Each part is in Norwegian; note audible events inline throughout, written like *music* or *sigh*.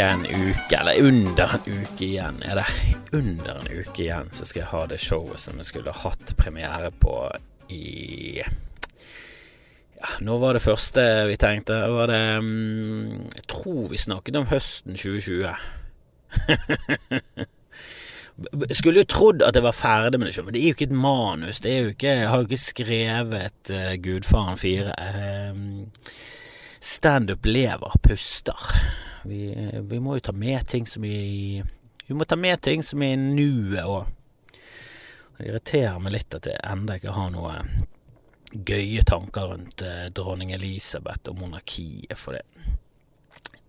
en uke, eller under en uke igjen, er det under en uke igjen, så skal jeg ha det showet som jeg skulle hatt premiere på i ja, Nå var det første vi tenkte. Var det mm, Jeg tror vi snakket om høsten 2020. *laughs* Skulle jo trodd at jeg var ferdig med det, men det er jo ikke et manus. Det er jo ikke, jeg har jo ikke skrevet uh, Gudfaren 4. Um, Standup lever, puster. Vi, vi, må jo ta med ting som i Vi må ta med ting som er i nuet òg. Det irriterer meg litt at jeg ennå ikke har noe gøye tanker rundt eh, dronning Elisabeth og monarkiet, for det,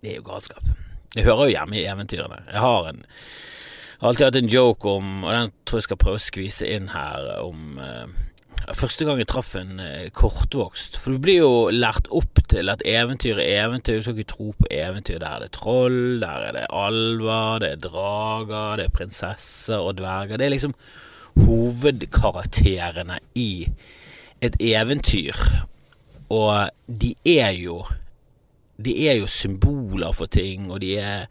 det er jo galskap. Det hører jo hjemme i eventyrene. Jeg har en jeg har alltid hatt en joke om, og den tror jeg skal prøve å skvise inn her, om eh, Første gang jeg traff en eh, kortvokst For du blir jo lært opp til at eventyr er eventyr. Du skal ikke tro på eventyr. Der er det troll, der er det alver, det er drager, det er prinsesser og dverger. Det er liksom hovedkarakterene i et eventyr. Og de er jo de er jo symboler for ting, og de er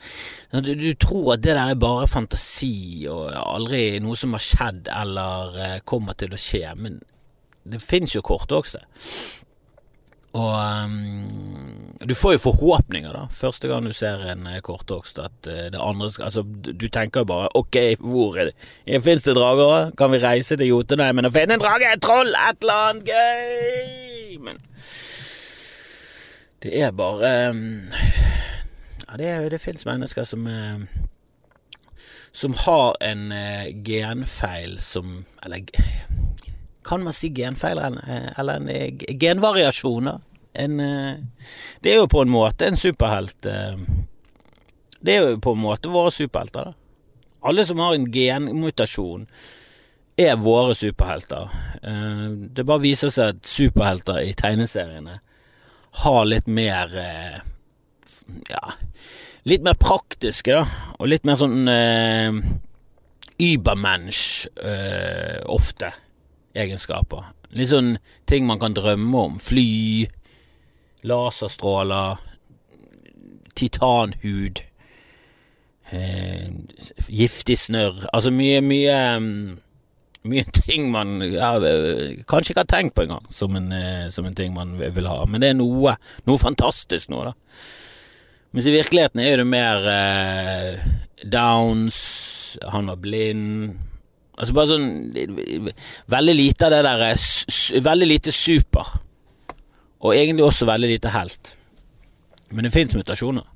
du, du, tror at det der er bare fantasi og aldri noe som har skjedd eller eh, kommer til å skje, men det fins jo kortvokste. Og um, du får jo forhåpninger, da, første gang du ser en uh, kortvokst, at uh, det andre skal Altså, du tenker jo bare ok, hvor er det Fins det drager? Kan vi reise til Jotunheimen og finne en drage? Et troll? Et eller annet gøy? Men det er bare um, Ja, det, det fins mennesker som uh, Som har en genfeil som Eller kan man si genfeil, eh, eller en eh, genvariasjoner? En, eh, det er jo på en måte en superhelt Det er jo på en måte våre superhelter, da. Alle som har en genmutasjon, er våre superhelter. Det bare viser seg at superhelter i tegneseriene har litt mer Ja, litt mer praktiske, da. Og litt mer sånn Übermensch ofte egenskaper. Litt sånn ting man kan drømme om. Fly, laserstråler, titanhud, eh, giftig snørr Altså mye, mye mm, Mye ting man ja, kanskje ikke har tenkt på engang som, en, eh, som en ting man vil ha. Men det er noe, noe fantastisk nå, da. Mens i virkeligheten er det mer eh, downs, han var blind Altså bare sånn Veldig lite av det derre Veldig lite super. Og egentlig også veldig lite helt. Men det fins mutasjoner.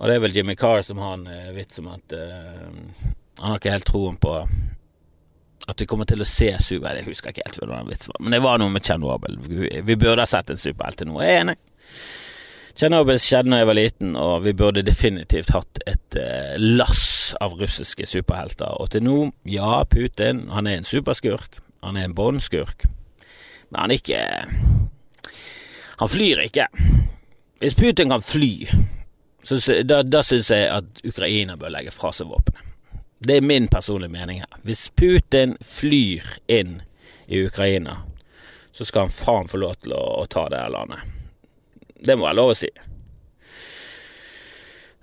Og det er vel Jimmy Carr som har en uh, vits om at uh, Han har ikke helt troen på at vi kommer til å se super... Jeg husker ikke helt hva den vitsen var, men det var noe med Tsjernobyl. Vi, vi burde ha sett en superhelt til noe. Jeg er enig. Tsjernobyl skjedde da jeg var liten, og vi burde definitivt hatt et eh, lass av russiske superhelter. Og til nå, ja, Putin, han er en superskurk. Han er en båndskurk. Men han ikke Han flyr ikke. Hvis Putin kan fly, så da, da syns jeg at Ukraina bør legge fra seg våpenet. Det er min personlige mening her. Hvis Putin flyr inn i Ukraina, så skal han faen få lov til å, å ta det landet. Det må være lov å si.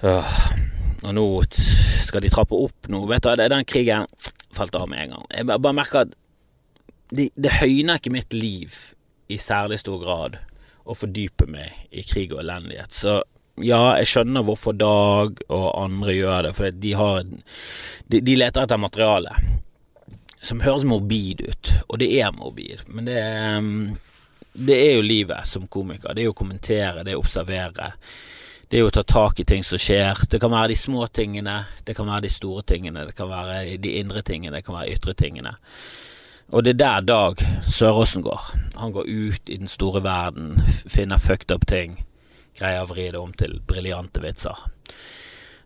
Og nå skal de trappe opp nå. Vet du, Den krigen falt av med en gang. Jeg bare merker at det, det høyner ikke mitt liv i særlig stor grad å fordype meg i krig og elendighet. Så ja, jeg skjønner hvorfor Dag og andre gjør det, for de har De, de leter etter materiale som høres morbid ut, og det er morbid, men det er det er jo livet som komiker. Det er jo å kommentere, det er å observere. Det er jo å ta tak i ting som skjer. Det kan være de små tingene, det kan være de store tingene, det kan være de indre tingene, det kan være ytre tingene. Og det er der Dag Søråsen går. Han går ut i den store verden, finner fucked up ting, greier å vri det om til briljante vitser.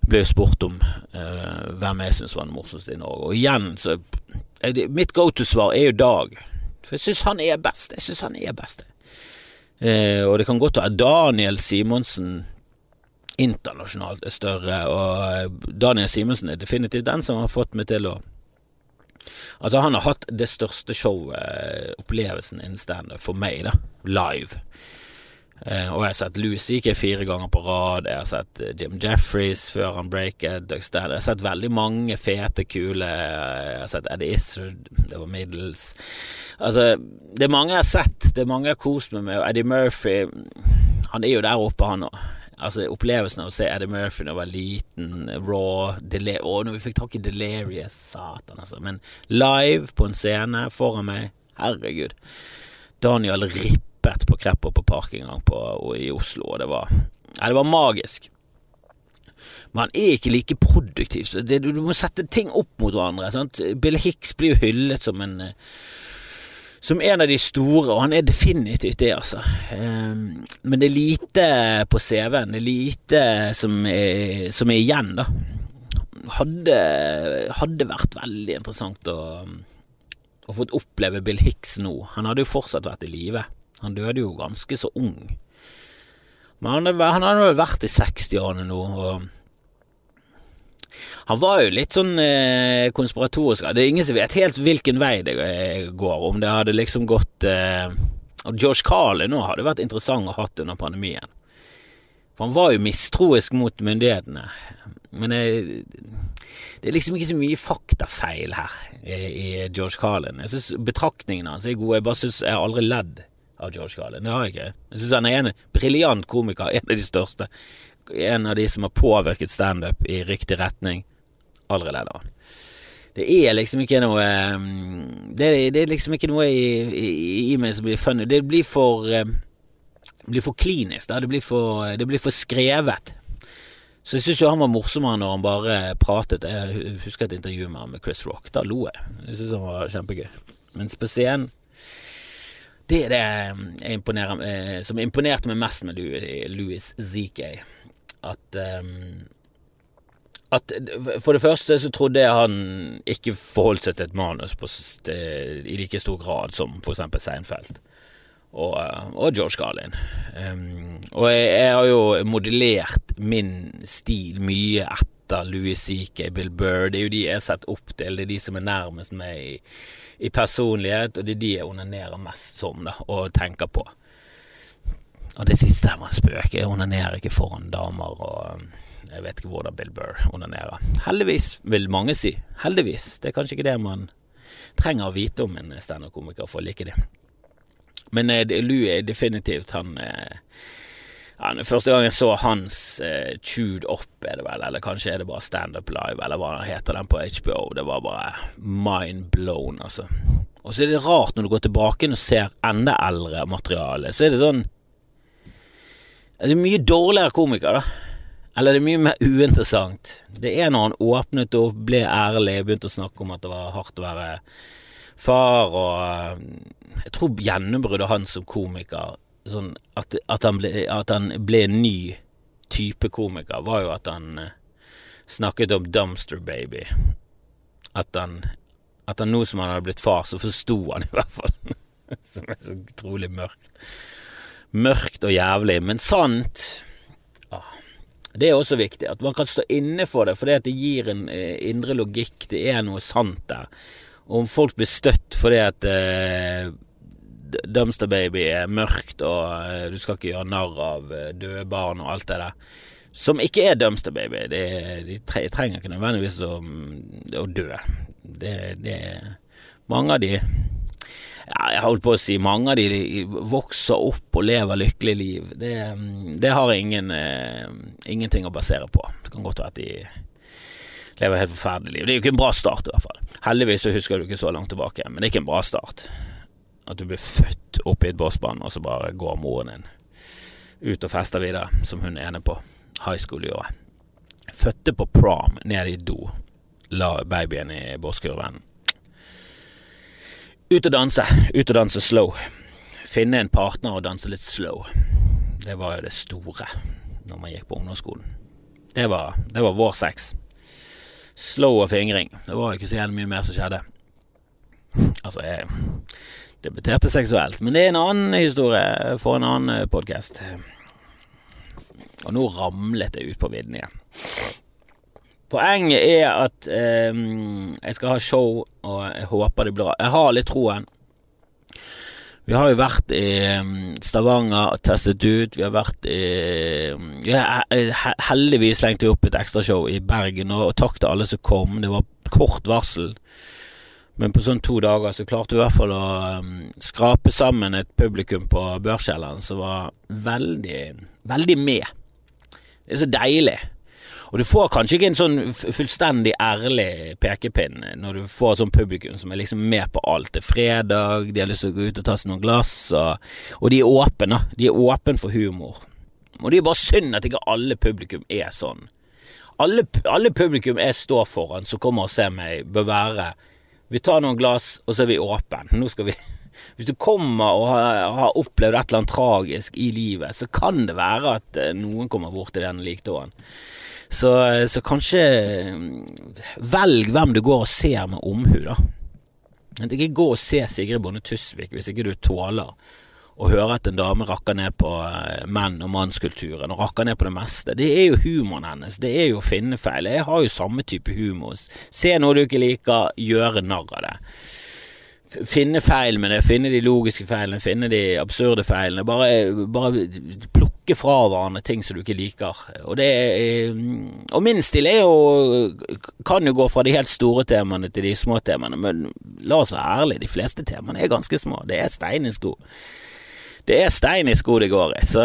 Ble jo spurt om uh, hvem jeg syns var den morsomste i Norge, og igjen så Mitt go to-svar er jo Dag. For jeg syns han er best. Jeg syns han er best. Eh, og det kan godt være Daniel Simonsen internasjonalt er større, og eh, Daniel Simonsen er definitivt den som har fått meg til å Altså, han har hatt det største showet, opplevelsen innen standup, for meg, da, live. Eh, og jeg har sett Lucy ikke fire ganger på rad. Jeg har sett eh, Jim Jeffries før han breaket. Jeg har sett veldig mange fete, kule Jeg har sett Eddie Izzard, det var middels. Altså, det er mange jeg har sett. Det er mange jeg har kost meg med. Og Eddie Murphy, han er jo der oppe, han òg. Altså, opplevelsen av å se Eddie Murphy da jeg var liten, raw Dele Å, når vi fikk tak i Delirious, satan, altså. Men live på en scene foran meg, herregud. Daniel Ripp stoppet på Krepper på park en gang på, i Oslo, og det var, ja, det var magisk. Men han er ikke like produktiv. Så det, du, du, må sette ting opp mot hverandre. Sant? Bill Hicks blir jo hyllet som en som en av de store, og han er definitivt det, altså. Um, men det er lite på CV-en. Det er lite som er, som er igjen, da. Hadde, hadde vært veldig interessant å, å få oppleve Bill Hicks nå. Han hadde jo fortsatt vært i live. Han døde jo ganske så ung. Men han, han hadde vel vært i 60-årene nå, og han var jo litt sånn eh, konspiratorisk. Det er ingen som vet helt hvilken vei det eh, går, om det hadde liksom gått eh, Og George Carlin nå hadde vært interessant å ha under pandemien. For han var jo mistroisk mot myndighetene. Men jeg, det er liksom ikke så mye faktafeil her i, i George Carlin. Jeg syns betraktningene hans er gode. Jeg bare syns jeg har aldri ledd av George Carlin. Det har jeg ikke. Jeg syns han er en briljant komiker, en av de største. En av de som har påvirket standup i riktig retning. Aldri ledd av han. Det er liksom ikke noe mm, Det, det er liksom ikke noe i, i, i, meg som blir funny. Det blir for Det mm, blir for klinisk. Det blir for, det blir for skrevet. Så jeg syns jo han var morsommere når han bare pratet. Jeg husker et intervju med han med Chris Rock. Da lo jeg. Jeg syns han var kjempegøy. Men på scenen det er det imponerer, eh, som imponerte meg mest med Louis ZK. At, um, at For det første så trodde jeg han ikke forholdt seg til et manus på, i like stor grad som eksempel Seinfeld og, eh, og George Carlin. Um, og jeg, jeg, har jo modellert min stil mye etter Louis CK, Bill Burr. Det er jo de jeg har sett opp til, det er de som er nærmest meg i i personlighet, og det er de jeg onanerer mest som, da, og tenker på. Og det siste der var en spøk. Jeg onanerer ikke foran damer, og um, jeg vet ikke hvordan Bill Burr onanerer. Heldigvis, vil mange si. Heldigvis. Det er kanskje ikke det man trenger å vite om en standup-komiker for å like det. Men eh, Louis er definitivt han eh, ja, Første gang jeg så hans eh, Chewed Up, er det vel, eller kanskje er det bare Stand Up Live, eller hva heter den på HBO, det var bare mind blown, altså. Og så er det rart når du går tilbake og ser enda eldre materiale, så er det sånn Det er mye dårligere komiker, da. Eller det er mye mer uinteressant. Det er når han åpnet opp, ble ærlig, begynte å snakke om at det var hardt å være far, og eh, jeg tror gjennombruddet hans som komiker sånn at, at, han ble, at, han ble, en ny type komiker, var jo at han uh, snakket om Dumpster Baby. At han, at han nå som han hadde blitt far, så forsto han i hvert fall. *laughs* som er så utrolig mørkt. Mørkt og jævlig, men sant. Ah, det er også viktig, at man kan stå inne for det, for det, det gir en eh, indre logikk. Det er noe sant der. Og om folk blir støtt fordi at eh, Dumpster Baby er mørkt, og uh, du skal ikke gjøre narr av uh, døde barn og alt det der. Som ikke er Dumpster Baby. De, de trenger ikke nødvendigvis å, å dø. Det, det Mange av de ja, jeg holdt på å si mange av de, de vokser opp og lever lykkelig liv. Det, det har ingen, eh, ingenting å basere på. Det kan godt være at de lever helt forferdelig liv. Det er jo ikke en bra start, i hvert fall. Heldigvis så husker du ikke så langt tilbake, men det er ikke en bra start. At du blir født opp i et bossband, og så bare går moren din ut og fester videre, som hun ene på high school gjorde. Fødte på prom, ned i do. La babyen i bosskurven. Ut og danse. Ut og danse slow. Finne en partner og danse litt slow. Det var jo det store når man gikk på ungdomsskolen. Det var, det var vår sex. Slow og fingring. Det var jo ikke så jævlig mye mer som skjedde. Altså, jeg debuterte seksuelt. Men det er en annen historie for en annen eh, podkast. Og nå ramlet jeg ut på vidden igjen. Poenget er at eh, jeg skal ha show, og jeg håper det blir bra. Jeg har litt troen. Vi har jo vært i Stavanger og testet ut. Vi har vært i Vi har heldigvis slengt opp et ekstrashow i Bergen, og takk til alle som kom. Det var kort varsel. Men på sånn to dager så klarte vi i hvert fall å um, skrape sammen et publikum på Børskjelleren som var veldig, veldig med. Det er så deilig. Og du får kanskje ikke en sånn fullstendig ærlig pekepinn når du får sånn publikum som er liksom med på alt. Det er fredag, de har lyst til å gå ut og ta seg noen glass, og, og de er åpne. De er åpne for humor. Og det er bare synd at ikke alle publikum er sånn. Alle, alle publikum jeg står foran som kommer og ser meg, bør være vi tar noen glass, og så er vi åpne. Nå skal vi *laughs* Hvis du kommer og har, opplevd et eller annet tragisk i livet, så kan det være at eh, noen kommer bort til den likdåen. Så, så, kanskje mm, velg hvem du går og ser med omhu, da. Ikke gå og se Sigrid Bonde Tusvik hvis ikke du tåler å høre at en dame rakker ned på eh, menn og mannskulturen, og rakker ned på det meste. Det er jo humoren hennes, det er jo å finne feil. Jeg har jo samme type humor. Se noe du ikke liker, gjøre narr av det. Finne feil med det, finne de logiske feilene, finne de absurde feilene. Bare, bare plukke fra hverandre ting som du ikke liker. Og, det er, og min stil er jo kan jo gå fra de helt store temaene til de små temaene, men la oss være ærlige, de fleste temaene er ganske små. Det er stein i sko det er stein i sko det går i, så,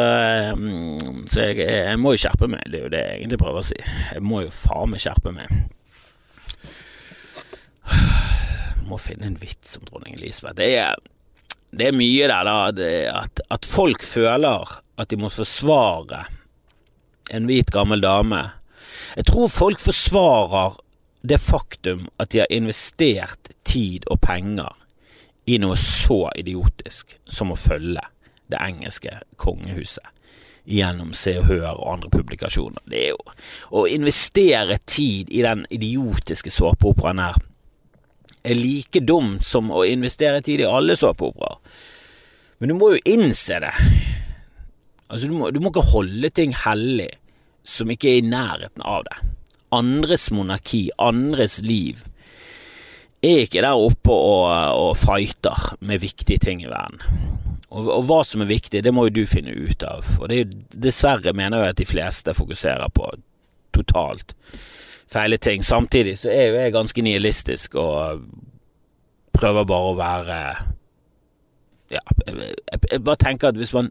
mm, så jeg, jeg, må jo skjerpe meg. Det er jo det jeg egentlig prøver å si. Jeg må jo faen meg skjerpe meg. Jeg må finne en vits om dronning Elisabeth. Det er, det er mye der, da, at, at folk føler at de må forsvare en hvit, gammel dame. Jeg tror folk forsvarer det faktum at de har investert tid og penger i noe så idiotisk som å følge det engelske kongehuset gjennom Se og Hør og andre publikasjoner. Det er jo Å investere tid i den idiotiske såpeoperaen her er like dumt som å investere tid i alle såpeoperaer. Men du må jo innse det. Altså, du må, du må ikke holde ting hellig som ikke er i nærheten av det. Andres monarki, andres liv, er ikke der oppe og, og fighter med viktige ting i verden. Og, og, hva som er viktig, det må jo du finne ut av. Og det er dessverre mener jeg at de fleste fokuserer på totalt feile ting. Samtidig så er jo jeg ganske nihilistisk og prøver bare å være Ja, jeg, jeg, jeg bare tenker at hvis man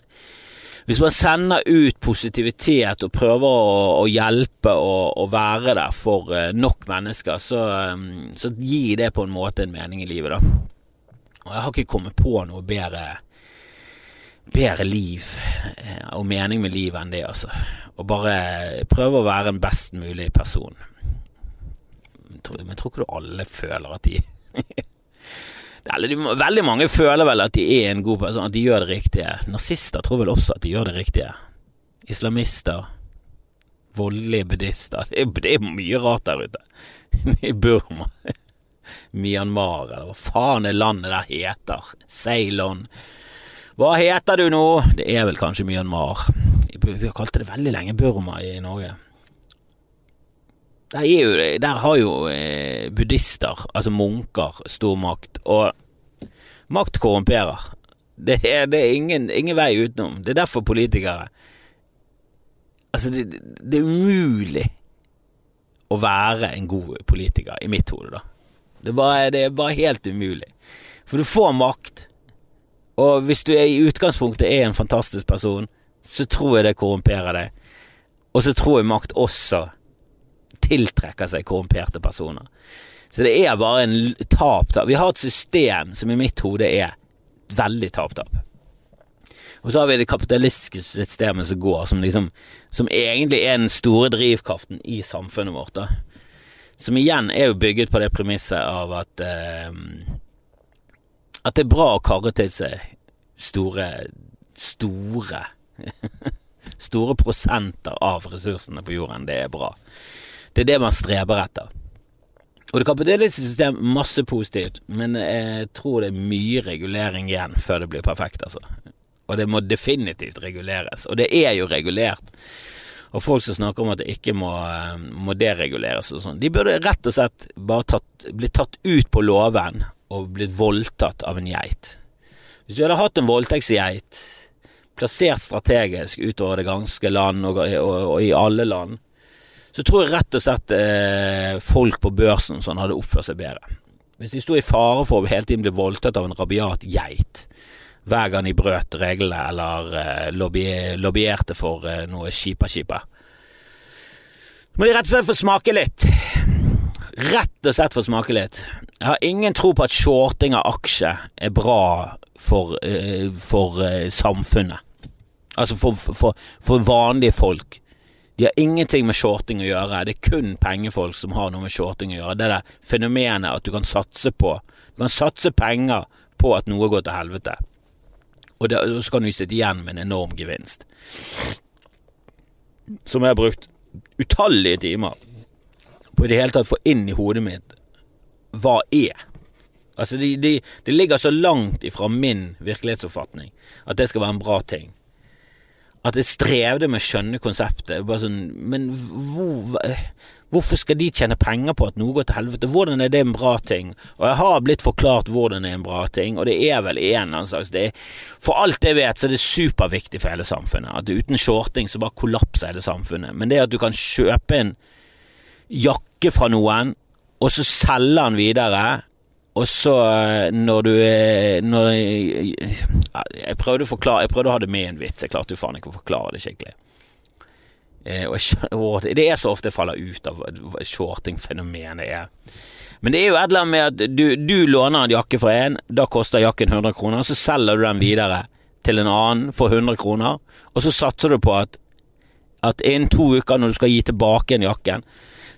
hvis man sender ut positivitet og prøver å, å hjelpe og, og, være der for uh, nok mennesker, så, um, så, gir det på en måte en mening i livet, da. Og jeg har ikke kommet på noe bedre bedre liv eh, og mening med livet enn det, altså. Og bare prøve å være en best mulig person. Men jeg tror ikke du alle føler at de *laughs* Veldig mange føler vel at de er en god person, at de gjør det riktige. Nazister tror vel også at de gjør det riktige. Islamister. Voldelige buddhister. Det er, det er mye rart der ute. *laughs* I Burma. *laughs* Myanmar, eller hva faen det landet der heter. Ceylon. Hva heter du nå? Det er vel kanskje Myanmar. Vi har kalt det veldig lenge Burma i Norge. Der, jo, der har jo eh, buddhister, altså munker, stor makt, og makt korrumperer. Det er, det er ingen, ingen, vei utenom. Det er derfor politikere Altså, det, det, er umulig å være en god politiker, i mitt hode, da. Det bare, det er bare helt umulig. For du får makt, og hvis du i utgangspunktet er en fantastisk person, så tror jeg det korrumperer deg. Og så tror jeg makt også tiltrekker seg korrumperte personer. Så det er bare en tap-tap. Vi har et system som i mitt hode er veldig tap-tap. Og så har vi det kapitalistiske systemet som går, som liksom Som egentlig er den store drivkraften i samfunnet vårt, da. Som igjen er jo bygget på det premisset av at eh, at det er bra å karre til seg store store *laughs* store prosenter av ressursene på jorden. Det er bra. Det er det man streber etter. Og det kapitalistiske system, masse positivt, men jeg tror det er mye regulering igjen før det blir perfekt, altså. Og det må definitivt reguleres. Og det er jo regulert. Og folk som snakker om at det ikke må, må dereguleres og sånn, de burde rett og slett bare tatt, bli tatt ut på låven og blitt voldtatt av en geit. Hvis du hadde hatt en voldtektsgeit plassert strategisk utover det ganske land og, og, og i alle land, så tror jeg rett og slett eh, folk på børsen sånn hadde oppført seg bedre. Hvis de sto i fare for å hele tiden bli voldtatt av en rabiat geit hver gang de brøt reglene eller eh, lobby, lobbyerte for eh, noe skipa-skipa, må de rett og slett få smake litt. Rett og slett få smake litt. Jeg har ingen tro på at shorting av aksje er bra for, eh, for eh, samfunnet. Altså for, for, for vanlige folk. De har ingenting med shorting å gjøre. Det er kun pengefolk som har noe med shorting å gjøre. Det der fenomenet at du kan satse på Du kan satse penger på at noe går til helvete, og, det, og så kan du sitte igjen med en enorm gevinst. Som jeg har brukt utallige timer på det hele tatt få inn i hodet mitt hva er. Altså, det de, de ligger så langt ifra min virkelighetsoppfatning at det skal være en bra ting at jeg strevde med å skjønne konseptet. Bare sånn, men hvor, hvorfor skal de tjene penger på at noe går til helvete? Hvordan er det en bra ting? Og jeg har blitt forklart hvordan det er en bra ting, og det er vel en eller slags det For alt jeg vet, så er det superviktig for hele samfunnet. At uten shorting så bare kollapser hele samfunnet. Men det at du kan kjøpe en jakke fra noen, og så selger den videre og så, eh, når du når jeg, jeg, prøvde å forklare Jeg prøvde å ha det med en vits. Jeg klarte jo faen ikke å forklare det skikkelig. Eh, og det er så ofte jeg faller ut av hva shorting-fenomenet er. Men det er jo et eller annet med at du, du låner en jakke fra en, da koster jakken 100 kroner, så selger du den videre til en annen for 100 kroner, og så satser du på at, at innen to uker, når du skal gi tilbake en jakken,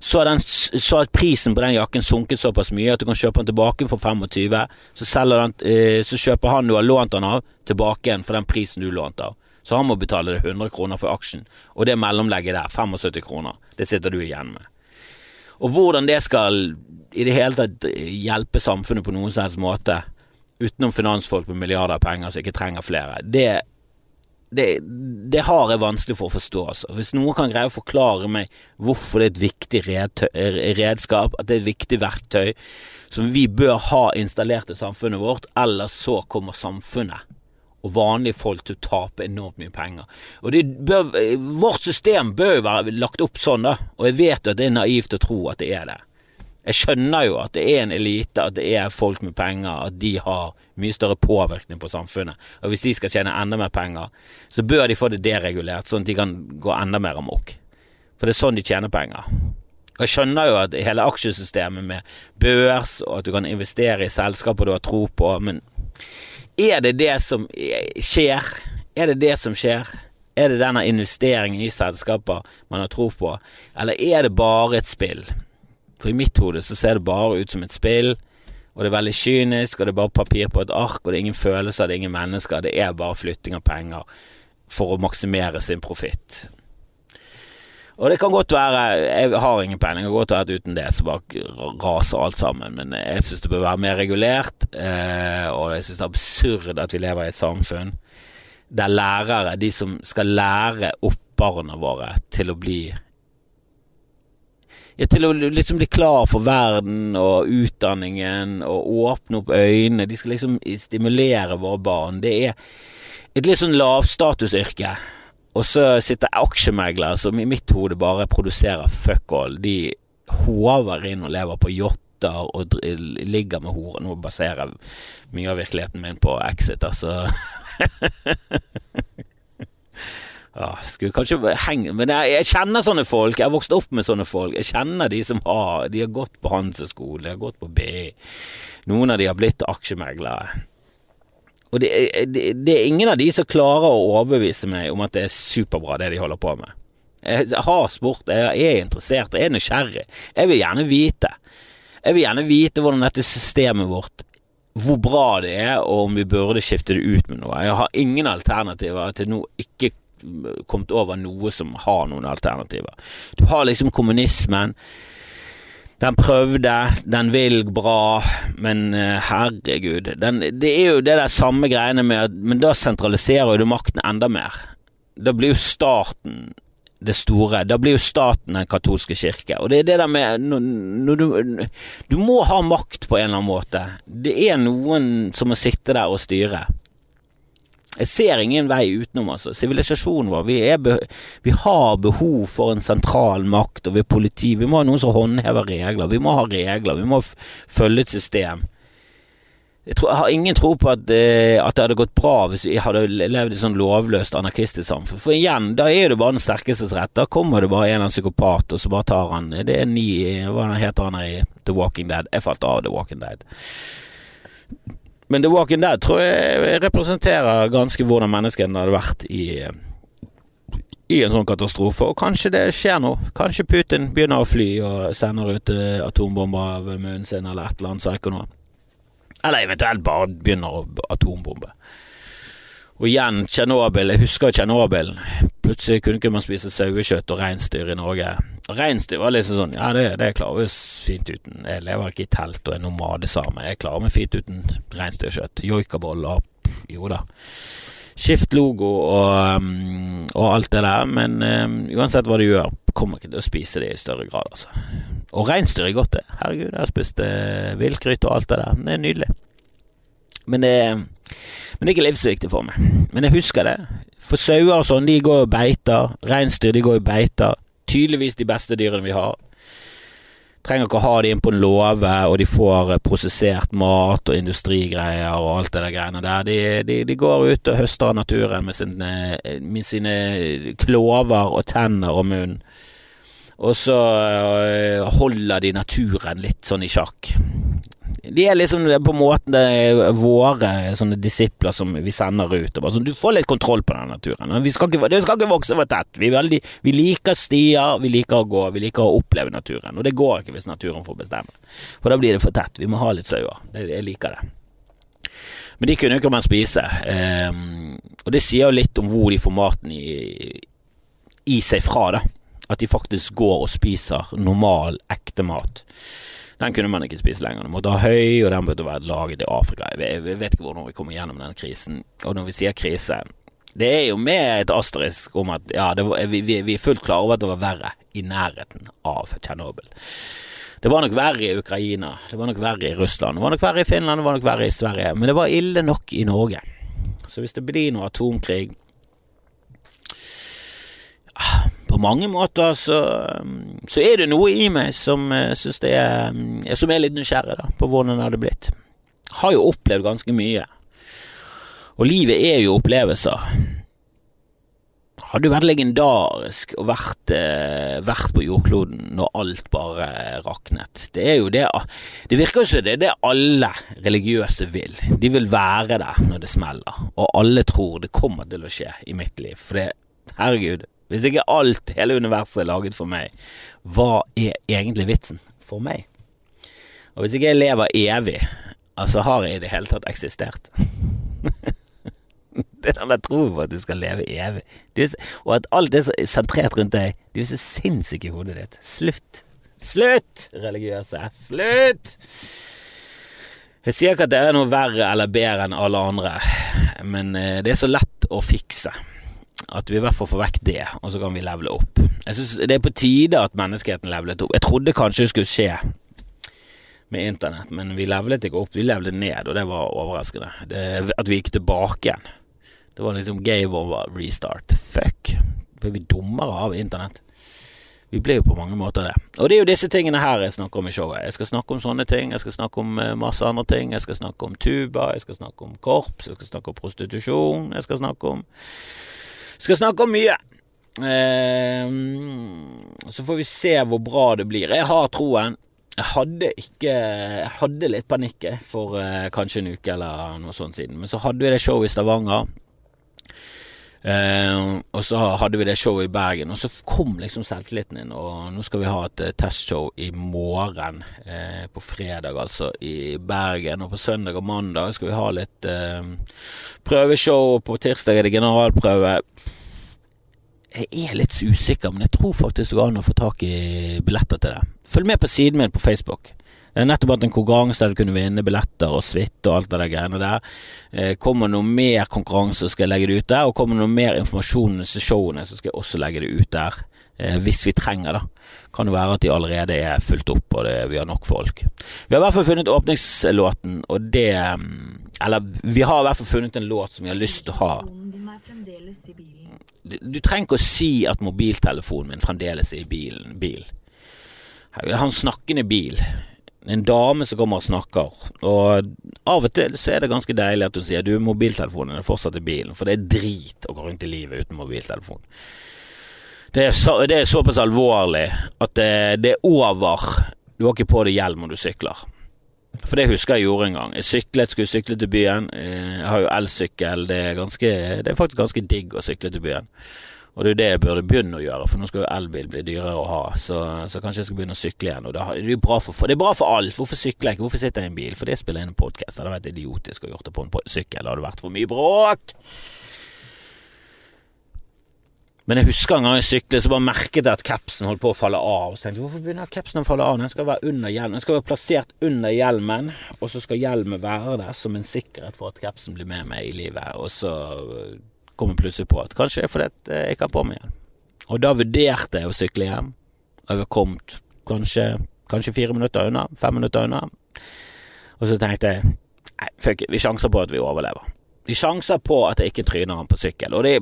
så har, den, så har, prisen på den jakken sunket såpass mye at du kan kjøpe den tilbake for 25. Så, den, eh, så kjøper han du har lånt den av, tilbake igjen for den prisen du lånte av. Så han må betale deg 100 kroner for aksjen, og det mellomlegget der, 75 kroner, det sitter du igjen med. Og hvordan det skal i det hele tatt hjelpe samfunnet på noen som helst måte, utenom finansfolk med milliarder av penger som ikke trenger flere, det det, det, har jeg vanskelig for å forstå. Altså. Hvis noen kan greie å forklare meg hvorfor det er et viktig redskap, at det er et viktig verktøy som vi bør ha installert i samfunnet vårt, ellers så kommer samfunnet og vanlige folk til å tape enormt mye penger. Og bør, Vårt system bør jo være lagt opp sånn, da, og jeg vet jo at det er naivt å tro at det er det. Jeg skjønner jo at det er en elite, at det er folk med penger, at de har mye større påvirkning på samfunnet. Og hvis de skal tjene enda mer penger, så bør de få det deregulert, sånn at de kan gå enda mer amok. For det er sånn de tjener penger. Og jeg skjønner jo at hele aksjesystemet med børs, og at du kan investere i selskaper du har tro på, men er det det som skjer? Er det det som skjer? Er det denne investeringen i selskaper man har tro på, eller er det bare et spill? For i mitt hode så ser det bare ut som et spill, og det er veldig kynisk, og det er bare papir på et ark, og det er ingen følelser, det er ingen mennesker, det er bare flytting av penger for å maksimere sin profitt. Og det kan godt være, jeg har ingen peiling, det kan godt være at uten det så bare raser alt sammen, men jeg synes det bør være mer regulert, eh, og jeg synes det er absurd at vi lever i et samfunn der lærere, de som skal lære opp barna våre til å bli ja, til å liksom bli klar for verden og utdanningen og åpne opp øynene. De skal liksom stimulere våre barn. Det er et litt sånn lavstatusyrke. Og så sitter aksjemeglere som i mitt hode bare produserer fuck all. De håver inn og lever på yachter og ligger med horer. Nå baserer jeg mye av virkeligheten min på Exit, altså. *laughs* Ja, skulle kanskje henge Men jeg, jeg, kjenner sånne folk. Jeg har vokst opp med sånne folk. Jeg kjenner de som har De har gått på Handelshøyskolen, de har gått på BI. Noen av de har blitt aksjemeglere. Og det, det, det, er ingen av de som klarer å overbevise meg om at det er superbra, det de holder på med. Jeg har spurt, jeg er interessert, jeg er nysgjerrig. Jeg vil gjerne vite. Jeg vil gjerne vite hvordan dette systemet vårt hvor bra det er, og om vi burde skifte det ut med noe. Jeg har ingen alternativer til nå ikke kommet over noe som har noen alternativer. Du har liksom kommunismen. Den prøvde, den vil bra, men uh, herregud den, Det er jo det der samme greiene med at Men da sentraliserer du makten enda mer. Da blir jo staten det store. Da blir jo staten den katolske kirke. Og det er det der med du, du må ha makt på en eller annen måte. Det er noen som må sitte der og styre. Jeg ser ingen vei utenom, altså. Sivilisasjonen vår. Vi, vi, har behov for en sentral makt og vi er politi. Vi må ha noen som håndhever regler. Vi må ha regler. Vi må følge et system. Jeg, tror, jeg, har ingen tro på at, eh, at, det hadde gått bra hvis vi hadde levd i sånn lovløst anarkistisk samfunn. For igjen, da er det bare den sterkestes rett. Da kommer det bare en eller annen psykopat, og så bare tar han Det er ni Hva heter han i The Walking Dead? Jeg falt av The Walking Dead. Men The Walking Dead tror jeg representerer ganske hvordan menneskene hadde vært i i en sånn katastrofe, og kanskje det skjer noe. Kanskje Putin begynner å fly og sender ut eh, atombomber av munnen sin, eller et eller annet psyko. Eller eventuelt bare begynner å atombombe. Og igjen, Tsjernobyl. Jeg husker Tsjernobyl. Plutselig kunne ikke man spise sauekjøtt og reinsdyr i Norge. Reinsdyr var liksom sånn Ja, det, det klarer vi fint uten. Jeg lever ikke i telt og er nomadesame. Jeg klarer meg fint uten reinsdyrkjøtt. Joikaboller. Jo da. Skift logo og, um, og, alt det der, men um, uansett hva du gjør, kommer ikke til å spise det i større grad, altså. Og reinsdyr er godt, det. Herregud, jeg har spist uh, viltgryte og alt det der. Det er nydelig. Men det, men det er ikke livsviktig for meg. Men jeg husker det. For sauer og sånn, de går jo beiter. Reinsdyr, de går jo beiter. Tydeligvis de beste dyrene vi har. Trenger ikke å ha de inn på en låve, og de får eh, prosessert mat og industrigreier og alt det der greiene der. De, de, de går ut og høster av naturen med sine, med sine klover og tenner og munn. Og så øh, holder de naturen litt sånn i sjakk. De er liksom på måten det er våre sånne disipler som vi sender ut. Og bare sånn, du får litt kontroll på den naturen. Vi skal ikke, det skal ikke vokse for tett. Vi, veldig, vi, liker stier, vi liker å gå, vi liker å oppleve naturen. Og det går ikke hvis naturen får bestemme. For da blir det for tett. Vi må ha litt sauer. Jeg liker det. Men de kunne jo ikke man spise. Um, og det sier jo litt om hvor de får maten i, i seg fra, da. At de faktisk går og spiser normal, ekte mat. Den kunne man ikke spise lenger. Den måtte ha høy, og den burde være laget i Afrika. Jeg vet ikke hvordan vi kommer gjennom den krisen. Og når vi sier krise Det er jo med et asterisk om at ja, var, vi, vi, er fullt klar over at det var verre i nærheten av Tsjernobyl. Det var nok verre i Ukraina, det var nok verre i Russland, det var nok verre i Finland, det var nok verre i Sverige. Men det var ille nok i Norge. Så hvis det blir noe atomkrig på mange måter så, så, er det noe i meg som uh, synes det er Som er litt nysgjerrig da, på hvordan det hadde blitt. Har jo opplevd ganske mye. Og livet er jo opplevelser. Hadde jo vært legendarisk å vært, uh, vært på jordkloden når alt bare raknet. Det er jo det Det virker jo som det er det alle religiøse vil. De vil være der når det smeller, og alle tror det kommer til å skje i mitt liv. For det, herregud, hvis ikke alt, hele universet er laget for meg, hva er egentlig vitsen for meg? Og hvis ikke jeg lever evig, altså har jeg i det hele tatt eksistert? *laughs* det er den der troen på at du skal leve evig, så, og at alt er så sentrert rundt deg. Du er så sinnssyk i hodet ditt. Slutt! Slutt, religiøse! Slutt! Jeg sier ikke at dere er noe verre eller bedre enn alle andre, men eh, det er så lett å fikse. At vi i hvert fall får vekk det, og så kan vi levele opp. Jeg synes Det er på tide at menneskeheten levelet opp. Jeg trodde kanskje det skulle skje med internett, men vi levelet ikke opp, vi levelet ned, og det var overraskende. Det, at vi gikk tilbake igjen. Det var liksom game over restart. Fuck. Ble vi dummere av internett? Vi ble jo på mange måter det. Og det er jo disse tingene her jeg snakker om i showet. Jeg skal snakke om sånne ting, jeg skal snakke om eh, masse andre ting. Jeg skal snakke om tuba, jeg skal snakke om korps, jeg skal snakke om prostitusjon, jeg skal snakke om skal snakke om mye. Eh, så får vi se hvor bra det blir. Jeg har troen. Jeg hadde ikke Jeg hadde litt panikk for eh, kanskje en uke eller noe sånt siden. Men så hadde vi det showet i Stavanger. Eh, og så hadde vi det showet i Bergen, og så kom liksom selvtilliten inn. Og nå skal vi ha et uh, testshow i morgen, eh, på fredag altså, i Bergen. Og på søndag og mandag skal vi ha litt eh, prøveshow. På tirsdag er det generalprøve. Jeg er litt usikker, men jeg tror faktisk det går an å få tak i billetter til det. Følg med på siden min på Facebook. Er nettopp hatt en konkurranse der du kunne vinne billetter og suite og alt det der greiene der. Kommer det noe mer konkurranse, skal jeg legge det ut der. Og kommer det noe mer informasjon om disse showene, så skal jeg også legge det ut der. Eh, hvis vi trenger, da. Kan det være at de allerede er fulgt opp, og det, vi har nok folk. Vi har i hvert fall funnet åpningslåten, og det mm, Eller vi har i hvert fall funnet en låt som vi har lyst til å ha. Du trenger ikke å si at mobiltelefonen min fremdeles er i bilen. Bil. Han en snakkende bil. En dame som kommer og snakker. Og av og til så er det ganske deilig at hun sier du, mobiltelefonen er fortsatt i bilen, for det er drit å gå rundt i livet uten mobiltelefon. Det er, så, det er såpass alvorlig at det, det, er over. Du har ikke på deg hjelm når du sykler. For det husker jeg gjorde en gang. Jeg syklet, skulle sykle til byen. Eh, jeg har jo elsykkel. Det, det, er faktisk ganske digg å sykle til byen. Og det er jo det jeg burde begynne å gjøre, for nå skal jo elbil bli dyrere å ha. Så, så kanskje jeg skal begynne å sykle igjen. Og det, er bra for, det er bra for alt. Hvorfor sykler jeg ikke? Hvorfor sitter jeg i en bil? For det spiller inn en podkast. Det hadde vært idiotisk å gjort det på en sykkel. Det hadde vært for mye bråk. Men jeg husker en gang jeg syklet, så bare merket jeg at capsen holdt på å falle av. Så tenkte jeg, hvorfor begynner capsen å falle av? Den skal være under hjelmen. Den skal være plassert under hjelmen, og så skal hjelmen være der som en sikkerhet for at capsen blir med meg i livet. Og så kom jeg plutselig på at kanskje fordi jeg ikke har på meg igjen. Og da vurderte jeg å sykle hjem. Jeg var kommet kanskje, kanskje fire minutter unna, fem minutter unna. Og så tenkte jeg nei, fuck vi sjanser på at vi overlever. Vi sjanser på at jeg ikke tryner han på sykkel. Og det,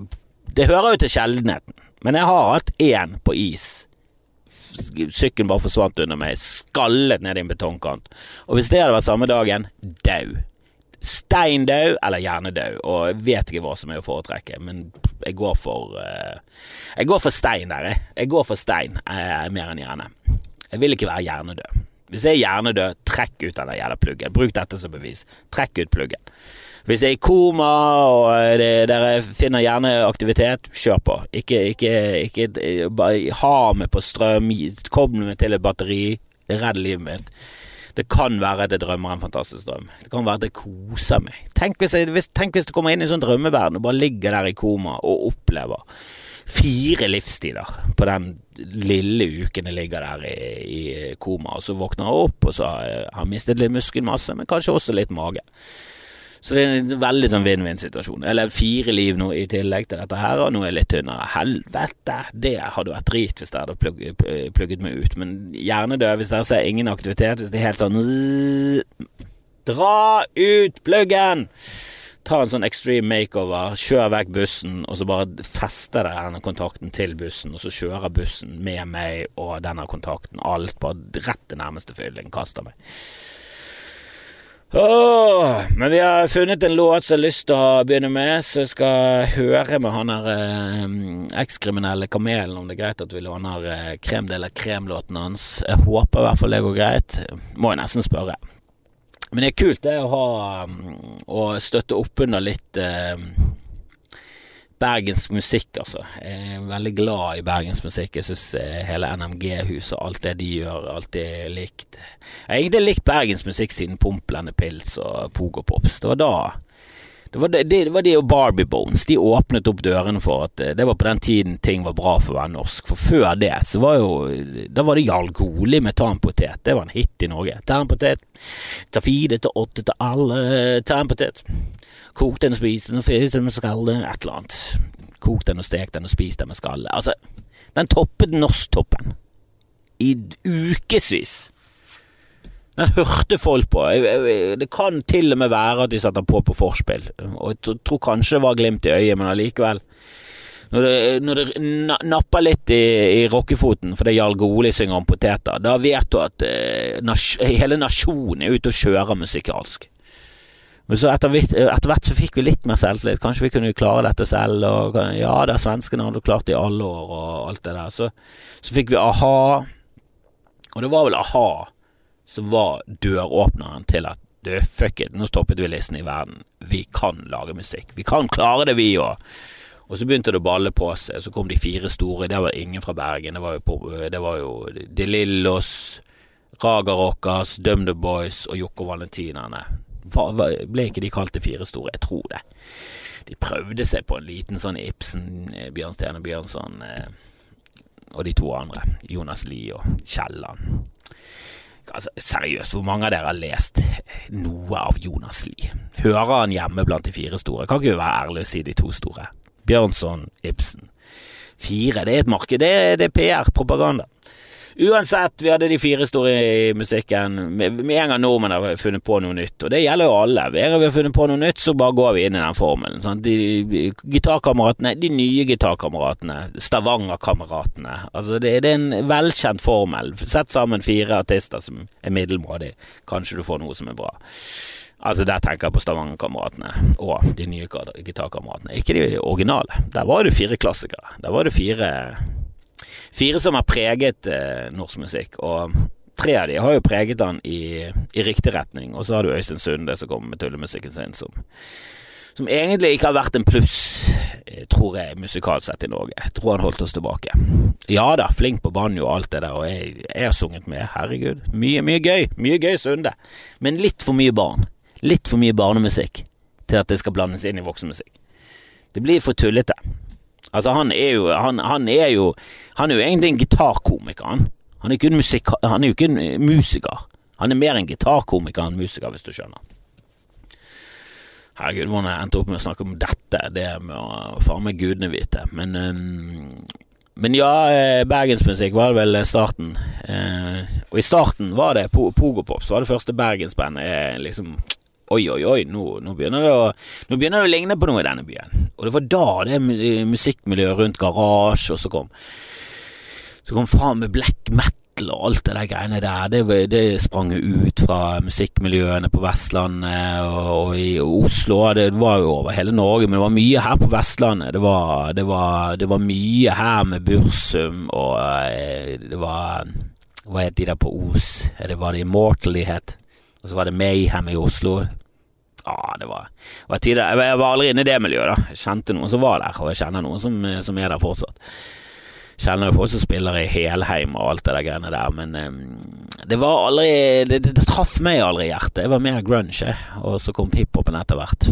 det hører jo til sjeldenheten, men jeg har hatt én på is. Sykkelen bare forsvant under meg, skallet ned i en betongkant. Og hvis det hadde vært samme dagen, dau steindau eller hjernedau, og jeg vet ikke hva som er å foretrekke, men jeg går for uh, Jeg går for stein der, jeg. Jeg går for stein uh, mer enn hjerne. Jeg vil ikke være hjernedød. Hvis jeg er hjernedød, trekk ut den jævla pluggen. Bruk dette som bevis. Trekk ut pluggen. Hvis jeg er i koma og eh, det, dere finner hjerneaktivitet, kjør på. Ikke, ikke, ikke bare ha meg på strøm, kobl meg til et batteri, redd livet mitt. Det kan være at jeg drømmer en fantastisk drøm. Det kan være at jeg koser meg. Tenk hvis, jeg, hvis, tenk hvis du kommer inn i en sånn drømmeverden og bare ligger der i koma og opplever fire livsstiler på den lille uken jeg ligger der i, i koma, og så våkner jeg opp og så har jeg mistet litt muskelmasse, men kanskje også litt mage. Så det er en veldig sånn vinn-vinn-situasjon. Jeg har levd fire liv nå i tillegg til dette her, og nå er jeg litt tynnere. Helvete! Det hadde vært drit hvis jeg hadde plugg, plugget meg ut. Men hjernedød hvis dere ser ingen aktivitet, hvis det er helt sånn Dra ut pluggen! Ta en sånn extreme makeover, kjør vekk bussen, og så bare fester denne kontakten til bussen, og så kjører bussen med meg og denne kontakten, alt bare rett til nærmeste fylling, kaster meg. Oh, men vi har funnet en låt som jeg har lyst til å begynne med, så jeg skal høre med han der eh, ekskriminelle kamelen om det er greit at vi låner eh, Krem de hans. Jeg håper i hvert fall det går greit. Må jeg nesten spørre. Men det er kult det å ha mm, Å støtte opp under litt eh, bergensk musikk, altså. Jeg er veldig glad i bergensk musikk. Jeg syns eh, hele NMG-huset og alt det de gjør, alltid er likt. Jeg har egentlig likt bergensk musikk siden Pumplende Pils og Pogopops. Det var da det var det, det var det, og Barbie Bones. De åpnet opp dørene for at eh, det var på den tiden ting var bra for å være norsk. For før det så var jo Da var det Jarl Goli med Ta en potet. Det var en hit i Norge. Ta en potet. Ta fire til åtte til alle. Ta en potet. Kok den og spis den og fys den med skalle. Et eller annet. Kok den og stek den og spis den med skalle. Altså, den toppet Norsktoppen i ukevis. Den hørte folk på. Det kan til og med være at de satte på på forspill, og jeg tror kanskje det var glimt i øyet, men allikevel. Når det, når det napper litt i, i rockefoten fordi Jarl Goli synger om poteter, da vet du at eh, nas hele nasjonen er ute og kjører musikalsk. Men så etter, etter, hvert så fikk vi litt mer selvtillit. Kanskje vi kunne klare dette selv. Og, ja, er svenskene hadde klart det i alle år, og alt det der. Så, så fikk vi a-ha. Og det var vel a-ha som var døråpneren til at du, fuck it, nå stoppet vi listen i verden. Vi kan lage musikk. Vi kan klare det, vi òg. Og så begynte det å balle på seg. Så kom de fire store. Det var ingen fra Bergen. Det var jo, på, det var jo De Lillos, Raga Rockers, Dum The Boys og Jokke Valentinerne ble ikke de kalt de fire store? Jeg tror det. De prøvde seg på en liten sånn Ibsen, Bjørn Bjørnstjerne Bjørnson eh, og de to andre. Jonas Lie og Kielland. Altså, seriøst, hvor mange av dere har lest noe av Jonas Lie? Hører han hjemme blant de fire store? Kan ikke være ærlig å si de to store. Bjørnson, Ibsen. Fire, det er et marked. Det, det er PR, propaganda. Uansett, vi hadde de fire store i musikken. Med, en gang nordmenn har funnet på noe nytt, og det gjelder jo alle. Hver gang vi har funnet på noe nytt, så bare går vi inn i den formelen. Sant? De gitarkameratene, de nye gitarkameratene, Stavanger-kameratene. Altså, det, det er en velkjent formel. Sett sammen fire artister som er middelmådige, kanskje du får noe som er bra. Altså Der tenker jeg på Stavanger-kameratene og de nye gitarkameratene. Ikke de originale. Der var det fire klassikere. Der var det fire Fire som har preget eh, norsk musikk, og tre av de har jo preget den i, i riktig retning. Og så har du Øystein Sunde som kommer med tullemusikken sin, som, som egentlig ikke har vært en pluss, eh, tror jeg, musikalsk sett i Norge. Jeg tror han holdt oss tilbake. Ja da, flink på banjo og alt det der, og jeg, jeg har sunget med, herregud. Mye, mye gøy. Mye gøy Sunde. Men litt for mye barn. Litt for mye barnemusikk til at det skal blandes inn i voksenmusikk. Det blir for tullete. Altså, han er jo Han, han er jo Han er jo egentlig en gitarkomiker, han. Han er, ikke en musik, han er jo ikke en eh, musiker. Han er mer en gitarkomiker enn musiker, hvis du skjønner. Herregud, hvordan jeg endte opp med å snakke om dette, det må faen meg gudene vite. Men, um, men ja, eh, bergensmusikk var vel starten. Eh, og i starten var det Pogopops, var det første bergensbandet. jeg liksom Oi, oi, oi, nå, nå, begynner å, nå begynner det å ligne på noe i denne byen. Og det var da det musikkmiljøet rundt Garasje og så kom Så kom faen med black metal og alt det der greiene der. Det, det sprang ut fra musikkmiljøene på Vestlandet og, og i Oslo. Det var jo over hele Norge, men det var mye her på Vestlandet. Det var, det var, det var mye her med Bursum, og eh, det var Hva het de der på Os? Det var det Immortal de het. Og så var det Mayhem i Oslo. Ja, det var, var tider. Jeg var aldri inne i det miljøet, da. Jeg kjente noen som var der, og jeg kjenner noen som, som er der fortsatt. Kjenner jo folk som spiller i Helheim og alt det der greiene der, men um, det var aldri det, det, det, traff meg aldri i hjertet. Jeg var mer grunge, og så kom hiphopen etter hvert.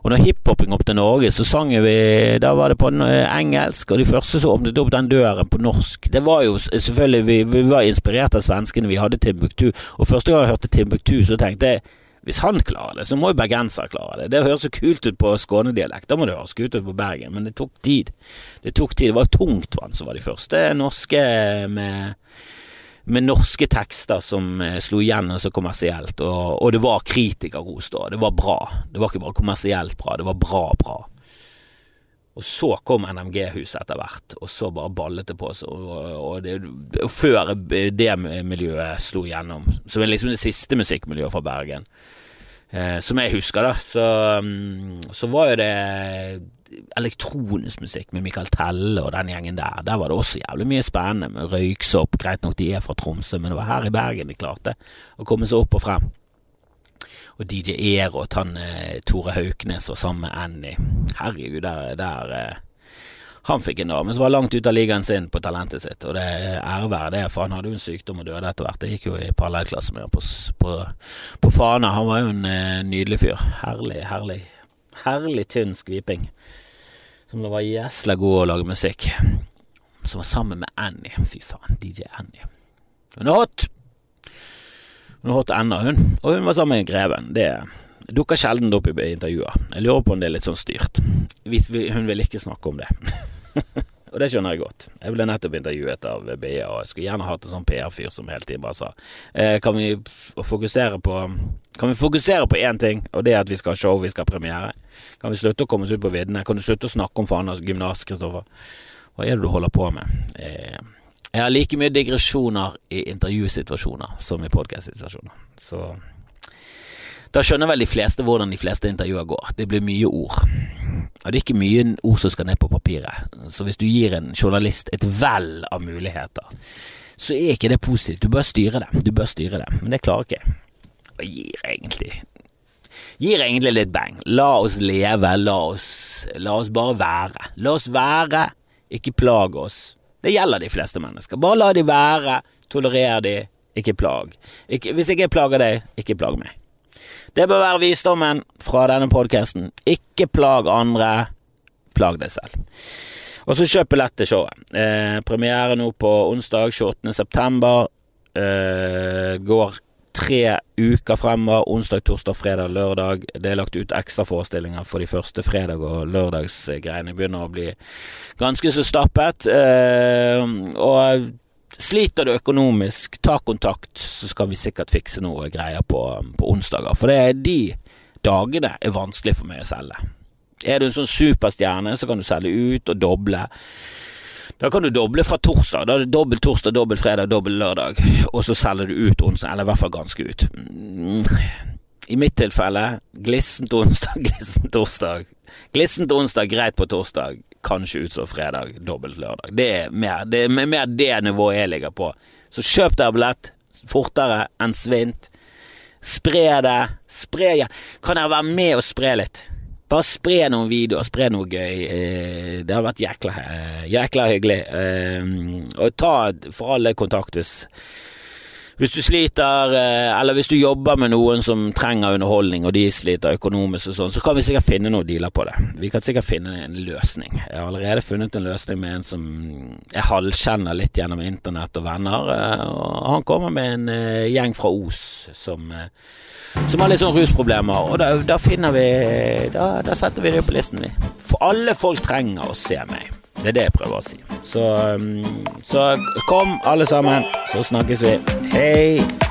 Og når hiphopen kom til Norge, så sang vi Da var det på engelsk, og de første som åpnet opp den døren på norsk Det var jo selvfølgelig Vi, vi var inspirert av svenskene. Vi hadde Timbuktu, og første gang jeg hørte Timbuktu, så tenkte jeg hvis han klarer det, så må jo bergensere klare det. Det høres så kult ut på skånedialekt, da må det høres kult ut på Bergen, men det tok tid. Det tok tid. Det var Tungtvann som var de første norske med, med norske tekster som eh, slo igjennom så kommersielt, og, og det var kritikerros da. Det var bra. Det var ikke bare kommersielt bra, det var bra bra. Og så kom NMG-huset etter hvert, og så bare ballet det på seg. Og, og, det, før det miljøet slo gjennom, som er liksom det siste musikkmiljøet fra Bergen, som jeg husker, da, så, mm, så var jo det elektronisk musikk med Michael Telle og den gjengen der. Der var det også jævlig mye spennende med røyksopp. Greit nok de er fra Tromsø, men det var her i Bergen de klarte å komme seg opp og frem og DJ Erot, han eh, Tore Hauknes og sammen med Annie. Herregud, der, der eh, Han fikk en dame som var langt ute av ligaen sin på talentet sitt, og det er æreverd, det, for han hadde jo en sykdom og døde etter hvert. Det gikk jo i parallellklasse med ham på, på, på, Fana. Han var jo en eh, nydelig fyr. Herlig, herlig. Herlig tynn skviping. Som det var gjesla god å lage musikk. Som var sammen med Annie. Fy faen, DJ Annie. Hun er hot! Hun er hot ennå, hun. Og hun var sammen med Greven. Det dukker sjelden opp i intervjuer. Jeg lurer på om det er litt sånn styrt. Hun vil ikke snakke om det. *laughs* og det skjønner jeg godt. Jeg ble nettopp intervjuet av BA, og jeg skulle gjerne hatt en sånn PR-fyr som hele tiden bare sa eh, Kan vi fokusere på Kan vi fokusere på én ting, og det er at vi skal ha show, vi skal ha premiere? Kan vi slutte å komme oss ut på viddene? Kan du slutte å snakke om Fanas gymnas, Kristoffer? Hva er det du holder på med? Eh, jeg har like mye digresjoner i intervjusituasjoner som i podkast-situasjoner. Så da skjønner vel de fleste hvordan de fleste intervjuer går. Det blir mye ord. Og det er ikke mye ord som skal ned på papiret. Så hvis du gir en journalist et vell av muligheter, så er ikke det positivt. Du bør styre det. Du bør styre det. Men det klarer ikke jeg. Og gir egentlig Gir egentlig litt bang. La oss leve. La oss, la oss bare være. La oss være. Ikke plage oss. Det gjelder de fleste mennesker. Bare la de være, tolerer de, ikke plag. Ikke, hvis ikke plager deg, ikke plag meg. Det bør være visdommen fra denne podkasten. Ikke plag andre, plag deg selv. Og så kjøp billett til showet. Eh, premiere nå på onsdag 28. september. Eh, går tre uker fremover. Onsdag, torsdag, fredag, lørdag. Det er lagt ut ekstraforestillinger for de første fredag- og lørdagsgreiene. Begynner å bli ganske så stappet. Eh, og sliter du økonomisk, ta kontakt, så skal vi sikkert fikse noe greier på, på onsdager. For det er de dagene er vanskelig for meg å selge. Er du en sånn superstjerne, så kan du selge ut og doble. Da kan du doble fra torsdag. Da er det dobbel torsdag, dobbel fredag, dobbel lørdag. Og så selger du ut onsdag, eller i hvert fall ganske ut. Mm. I mitt tilfelle glissent onsdag, *laughs* glissent torsdag. Glissent onsdag, greit på torsdag, kanskje utså fredag, dobbelt lørdag. Det er mer det, er mer det nivået jeg ligger på. Så kjøp deg billett fortere enn svint. Spre det. Spre ja. Kan dere være med og spre litt? Bare spre noen videoer, spre noe gøy. Eh, det har vært jækla, eh, jækla hyggelig. Eh, og ta for all del kontakt hvis hvis du sliter, eller hvis du jobber med noen som trenger underholdning, og de sliter økonomisk og sånn, så kan vi sikkert finne noen dealer på det. Vi kan sikkert finne en løsning. Jeg har allerede funnet en løsning med en som jeg halvkjenner litt gjennom internett og venner, og han kommer med en gjeng fra Os som som har litt sånn rusproblemer, og da, da finner vi da, da, setter vi det på listen, vi. For alle folk trenger å se meg. Det er det jeg prøver å si. Så, um, så kom, alle sammen, så snakkes vi. Hei!